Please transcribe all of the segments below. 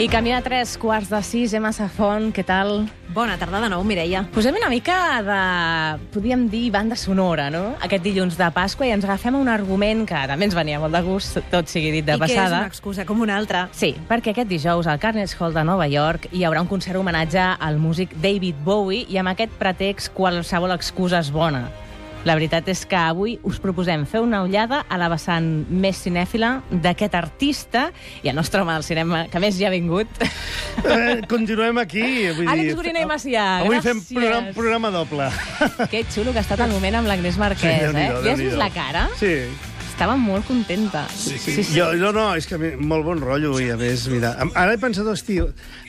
I camí a tres quarts de sis, Emma Safon, què tal? Bona tarda de nou, Mireia. Posem una mica de, podríem dir, banda sonora, no? Aquest dilluns de Pasqua i ens agafem a un argument que també ens venia molt de gust, tot sigui dit de I que és passada. una excusa com una altra. Sí, perquè aquest dijous al Carnegie Hall de Nova York hi haurà un concert homenatge al músic David Bowie i amb aquest pretext qualsevol excusa és bona. La veritat és que avui us proposem fer una ullada a la vessant més cinèfila d'aquest artista i el nostre home del cinema que més hi ha vingut. Eh, continuem aquí. Vull dir, Àlex Gorina i Macià, Avui fem gràcies. programa, programa doble. que xulo que ha estat el moment amb l'Agnès Marquès, eh? Déu-n'hi-do, Li has vist la cara? Sí. Estava molt contenta. Sí, sí. Jo, no, no, és que a mi, molt bon rotllo, i a més, mira, ara he pensat, hosti,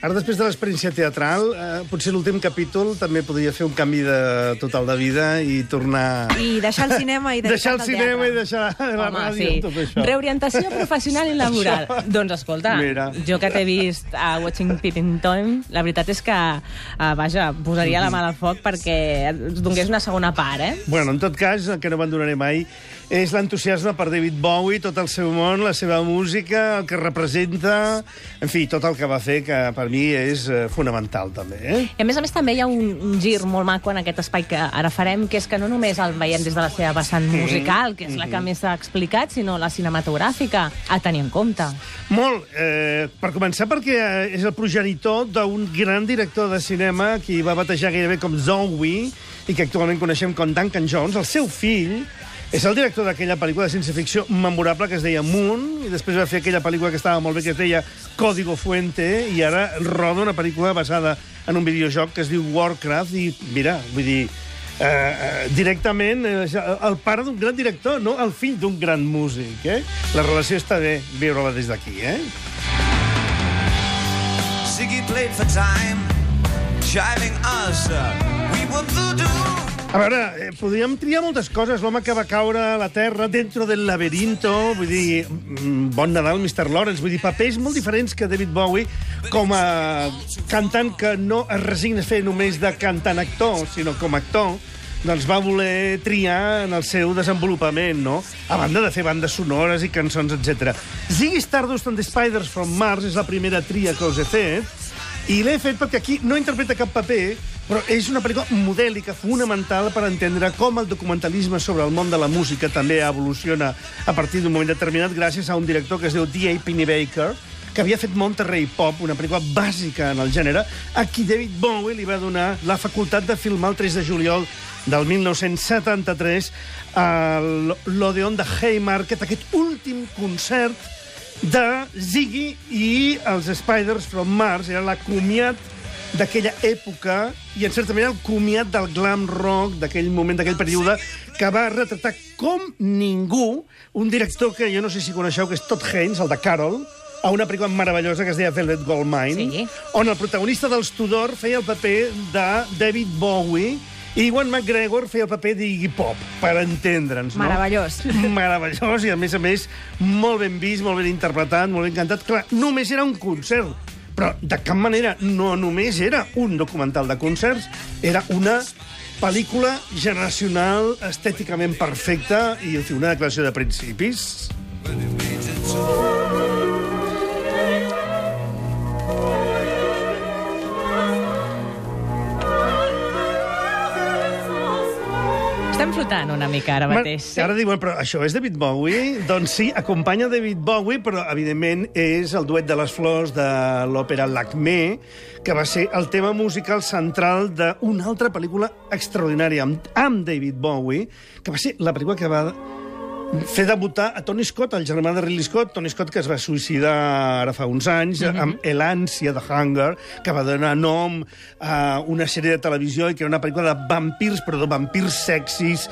ara després de l'experiència teatral, eh, potser l'últim capítol també podria fer un canvi de, total de vida i tornar... I deixar el cinema i deixar el dedicar-te al cinema i deixar la Home, ràdio, sí. tot això. Reorientació professional i laboral. doncs escolta, Mira. jo que t'he vist a Watching Pippin Time, la veritat és que, uh, vaja, posaria la mà al foc perquè donés una segona part, eh? Bueno, en tot cas, el que no abandonaré mai és l'entusiasme per David Bowie, tot el seu món, la seva música, el que representa, en fi, tot el que va fer, que per mi és eh, fonamental, també. Eh? I a més a més també hi ha un, un gir molt maco en aquest espai que ara farem, que és que no només el veiem des de la seva vessant musical, que és la que més s'ha explicat, sinó la cinematogràfica, a tenir en compte. Molt. Eh, per començar, perquè eh, és el progenitor d'un gran director de cinema qui va batejar gairebé com Zowie i que actualment coneixem com Duncan Jones. El seu fill és el director d'aquella pel·lícula de ciència-ficció memorable que es deia Moon, i després va fer aquella pel·lícula que estava molt bé, que es deia Código Fuente, i ara roda una pel·lícula basada en un videojoc que es diu Warcraft, i mira, vull dir, eh, eh, directament eh, el pare d'un gran director, no el fill d'un gran músic. Eh? La relació està bé viure-la des d'aquí, eh? Ziggy played for time, jiving us. A veure, eh, podríem triar moltes coses. L'home que va caure a la terra dentro del laberinto, vull dir, mm, bon Nadal, Mr. Lawrence, vull dir, papers molt diferents que David Bowie com a cantant que no es resigna a fer només de cantant-actor, sinó com a actor, doncs va voler triar en el seu desenvolupament, no? A banda de fer bandes sonores i cançons, etc. Ziggy Stardust and the Spiders from Mars és la primera tria que us he fet, i l'he fet perquè aquí no interpreta cap paper, però és una pel·lícula modèlica, fonamental per entendre com el documentalisme sobre el món de la música també evoluciona a partir d'un moment determinat gràcies a un director que es diu D.A. Pennebaker, que havia fet Monterrey Pop, una pel·lícula bàsica en el gènere, a qui David Bowie li va donar la facultat de filmar el 3 de juliol del 1973 a l'Odeon de Haymarket, aquest últim concert de Ziggy i els Spiders from Mars. Era la comiat d'aquella època i, en certa manera, el comiat del glam rock d'aquell moment, d'aquell període, que va retratar com ningú un director que jo no sé si coneixeu, que és Todd Haynes, el de Carol, a una pel·lícula meravellosa que es deia Velvet Goldmine, Sí. on el protagonista dels Tudor feia el paper de David Bowie i Iwan McGregor feia el paper d'Iggy Pop, per entendre'ns, no? Meravellós. meravellós i, a més a més, molt ben vist, molt ben interpretat, molt ben cantat. Clar, només era un concert, però de cap manera no només era un documental de concerts, era una pel·lícula generacional, estèticament perfecta i, una declaració de principis. Estem flotant una mica ara mateix. Ma- Ara diuen, però això és David Bowie? doncs sí, acompanya David Bowie, però evidentment és el duet de les flors de l'òpera L'Acme, que va ser el tema musical central d'una altra pel·lícula extraordinària amb, amb David Bowie, que va ser la pel·lícula que va fer debutar a Tony Scott, el germà de Ridley Scott, Tony Scott que es va suïcidar ara fa uns anys, mm -hmm. amb El ànsia de Hunger, que va donar nom a una sèrie de televisió i que era una pel·lícula de vampirs, però de vampirs sexis,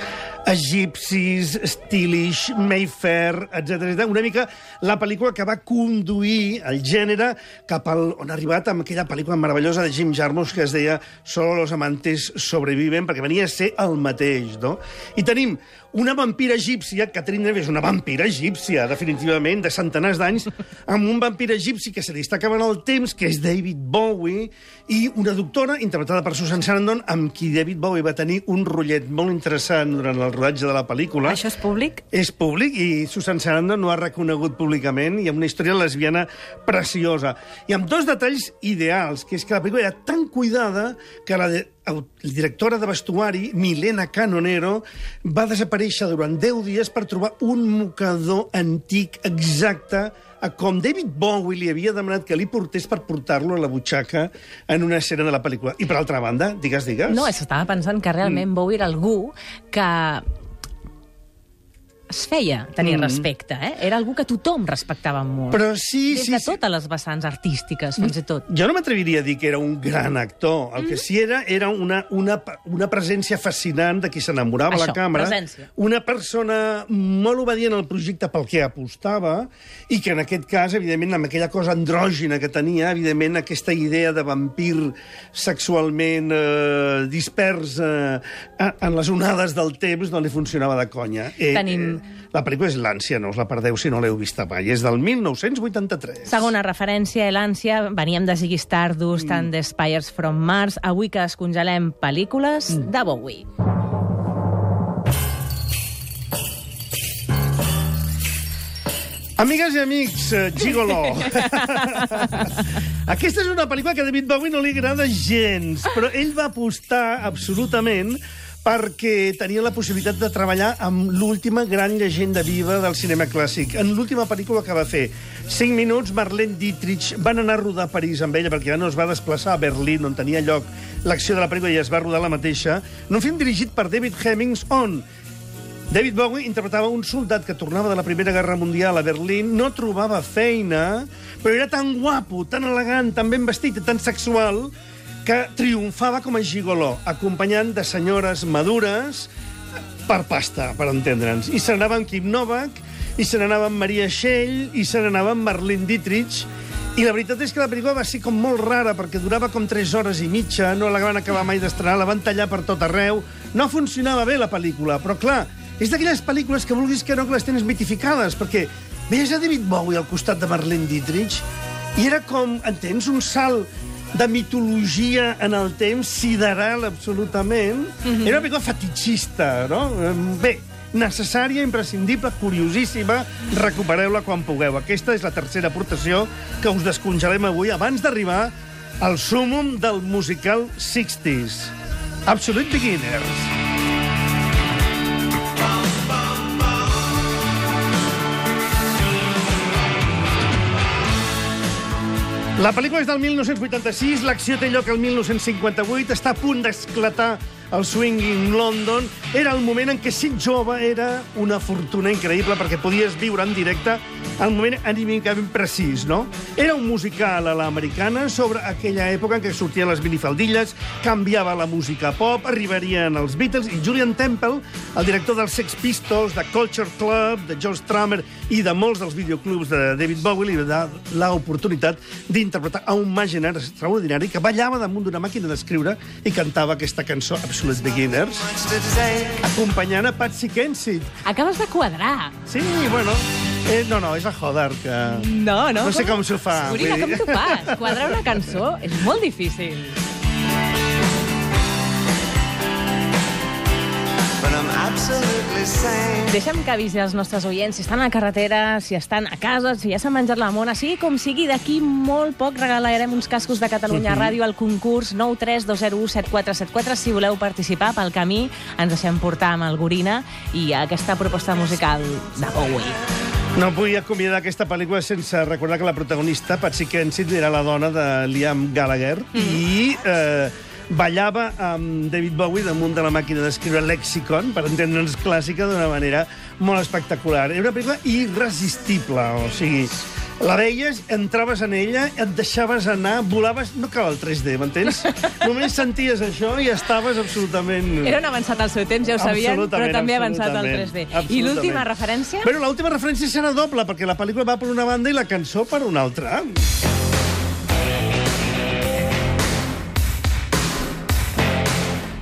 egipcis, stylish, Mayfair, etc. Una mica la pel·lícula que va conduir el gènere cap al, on ha arribat amb aquella pel·lícula meravellosa de Jim Jarmusch que es deia Solo los amantes sobreviven, perquè venia a ser el mateix, no? I tenim una vampira egípcia, Catherine Deneuve és una vampira egípcia, definitivament, de centenars d'anys, amb un vampir egipci que se li està acabant el temps, que és David Bowie, i una doctora, interpretada per Susan Sarandon, amb qui David Bowie va tenir un rotllet molt interessant durant el rodatge de la pel·lícula. Això és públic? És públic i Susan Sarandon no ha reconegut públicament i amb una història lesbiana preciosa. I amb dos detalls ideals, que és que la pel·lícula era tan cuidada que la de, directora de vestuari, Milena Canonero, va desaparèixer durant 10 dies per trobar un mocador antic exacte a com David Bowie li havia demanat que li portés per portar-lo a la butxaca en una escena de la pel·lícula. I per altra banda, digues, digues... No, estava pensant que realment mm. Bowie era algú que es feia tenir Mm. respecte, eh? Era algú que tothom respectava molt. Però sí, Des sí, de sí. totes les vessants artístiques, fins i tot. Jo no m'atreviria a dir que era un gran actor. El que Mm. sí era era una, una, una presència fascinant de qui s'enamorava a la càmera. presència. Una persona molt obedient al projecte pel que apostava i que en aquest cas, evidentment, amb aquella cosa andrògina que tenia, evidentment, aquesta idea de vampir sexualment eh, dispers eh, en les onades del temps no li funcionava de conya. Eh, Tenim- La pel·lícula és l'ànsia, no us la perdeu si no l'heu vista mai. És del 1983. Segona referència, l'ànsia. Veníem de Ziggy Stardust, mm. and the Spires from Mars. Avui que es congelem pel·lícules mm. de Bowie. Amigues i amics, eh, Gigolo. Aquesta és una pel·lícula que a David Bowie no li agrada gens, però ell va apostar absolutament perquè tenia la possibilitat de treballar amb l'última gran llegenda viva del cinema clàssic. En l'última pel·lícula que va fer, 5 minuts, Marlene Dietrich van anar a rodar a París amb ella perquè ja no es va desplaçar a Berlín, on tenia lloc l'acció de la pel·lícula i es va rodar la mateixa, en un film dirigit per David Hemmings, on David Bowie interpretava un soldat que tornava de la Primera Guerra Mundial a Berlín, no trobava feina, però era tan guapo, tan elegant, tan ben vestit i tan sexual que triomfava com a gigoló, acompanyant de senyores madures per pasta, per entendre'ns. I se n'anava amb Kim Novak, i se n'anava amb Maria Schell, i se n'anava amb Marlene Dietrich, i la veritat és que la pel·lícula va ser com molt rara, perquè durava com 3 hores i mitja, no la van acabar mai d'estrenar, la van tallar per tot arreu, no funcionava bé la pel·lícula, però clar, és d'aquelles pel·lícules que vulguis que no que les tens mitificades, perquè veies a David Bowie al costat de Marlene Dietrich i era com, entens, un salt de mitologia en el temps sideral absolutament. Mm -hmm. Era una pel·lícula fetichista, no? Bé, necessària, imprescindible, curiosíssima. Recupereu-la quan pugueu. Aquesta és la tercera aportació que us descongelem avui abans d'arribar al súmum del musical 60s. Absolute Beginners. La pel·lícula és del 1986, l'acció té lloc el 1958, està a punt d'esclatar el swinging London. Era el moment en què ser jove era una fortuna increïble perquè podies viure en directe el moment anímicament precís, no? Era un musical a l'americana sobre aquella època en què sortien les minifaldilles, canviava la música pop, arribarien els Beatles i Julian Temple, el director dels Sex Pistols, de Culture Club, de George Strummer i de molts dels videoclubs de David Bowie, li va dar l'oportunitat d'interpretar a un màgener extraordinari que ballava damunt d'una màquina d'escriure i cantava aquesta cançó Absolute Beginners. Acompanyant a Patsy Kensit. Acabes de quadrar. Sí, bueno... Eh, no, no, és a joder, que... No, no. No sé com s'ho fa, vull com t'ho fas? Quadrar una cançó és molt difícil. Deixa'm que avisi els nostres oients si estan a la carretera, si estan a casa, si ja s'han menjat la mona. Sigui com sigui, d'aquí molt poc regalarem uns cascos de Catalunya Ràdio al concurs 932017474. Si voleu participar pel camí, ens deixem portar amb el Gorina i aquesta proposta musical de Bowie. No vull acomiadar aquesta pel·lícula sense recordar que la protagonista, Patsy Kensit, era la dona de Liam Gallagher i eh, ballava amb David Bowie damunt de la màquina d'escriure Lexicon, per entendre'ns clàssica, d'una manera molt espectacular. Era una pel·lícula irresistible, o sigui, la veies, entraves en ella, et deixaves anar, volaves... No cal el 3D, m'entens? Només senties això i estaves absolutament... Era un avançat al seu temps, ja ho sabien, però també avançat al absolutament, 3D. I l'última referència? Bueno, l'última referència serà doble, perquè la pel·lícula va per una banda i la cançó per una altra.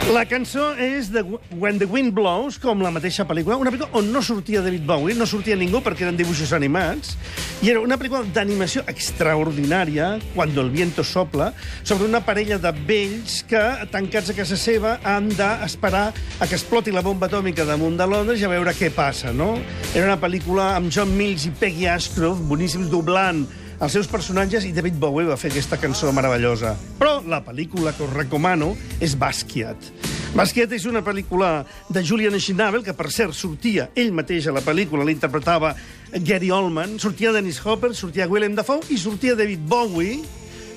La cançó és de When the Wind Blows, com la mateixa pel·lícula, una pel·lícula on no sortia David Bowie, no sortia ningú perquè eren dibuixos animats, i era una pel·lícula d'animació extraordinària, Cuando el viento sopla, sobre una parella de vells que, tancats a casa seva, han d'esperar a que exploti la bomba atòmica damunt de Londres i a veure què passa, no? Era una pel·lícula amb John Mills i Peggy Ashcroft, boníssims, doblant els seus personatges i David Bowie va fer aquesta cançó meravellosa. Però la pel·lícula que us recomano és Basquiat. Basquiat és una pel·lícula de Julian Schnabel, que per cert sortia ell mateix a la pel·lícula, l'interpretava Gary Oldman, sortia Dennis Hopper, sortia Willem Dafoe i sortia David Bowie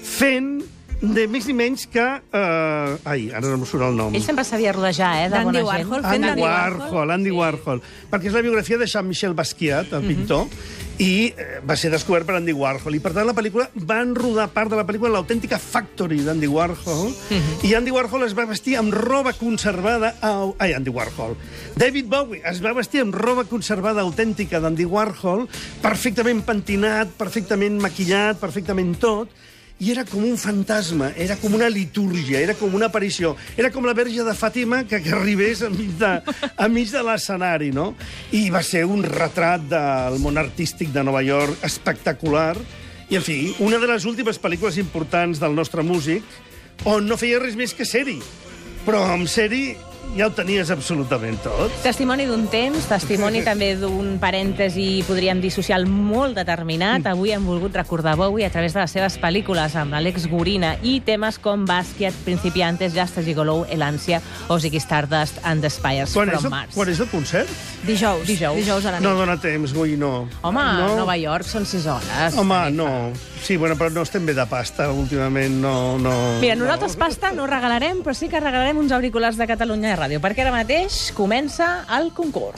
fent de més ni menys que... Uh, ai, ara no em surt el nom. Ell sempre sabia rodejar, eh, de D'Andy bona gent. Warhol. Fent Andy d'Andy Warhol, Warhol. Andy Warhol. Perquè és la biografia de Jean-Michel Basquiat, el pintor, i eh, va ser descobert per Andy Warhol. I, per tant, la pel·lícula van rodar part de la pel·lícula l'autèntica factory d'Andy Warhol, i Andy Warhol es va vestir amb roba conservada... A... Ai, Andy Warhol. David Bowie es va vestir amb roba conservada autèntica d'Andy Warhol, perfectament pentinat, perfectament maquillat, perfectament tot, i era com un fantasma, era com una litúrgia, era com una aparició. Era com la verge de Fàtima que, que arribés enmig de, enmig de l'escenari, no? I va ser un retrat del món artístic de Nova York espectacular. I, en fi, una de les últimes pel·lícules importants del nostre músic, on no feia res més que ser-hi. Però amb ser-hi ja ho tenies absolutament tot. Testimoni d'un temps, testimoni també d'un parèntesi, podríem dir, social molt determinat. Avui hem volgut recordar Bowie a través de les seves pel·lícules amb l'Àlex Gorina i temes com Basquiat, Principiantes, Just a Gigolo, El Ansia o Ziggy Stardust and the Spires Quan from el, Mars. quan és el concert? Dijous. Dijous. Dijous a la nit. No dona temps, Gui, no. Home, no. a Nova York són 6 hores. Home, no. Sí, bueno, però no estem bé de pasta últimament, no... no Mira, nosaltres pasta no regalarem, però sí que regalarem uns auriculars de Catalunya Ràdio, perquè ara mateix comença el concurs.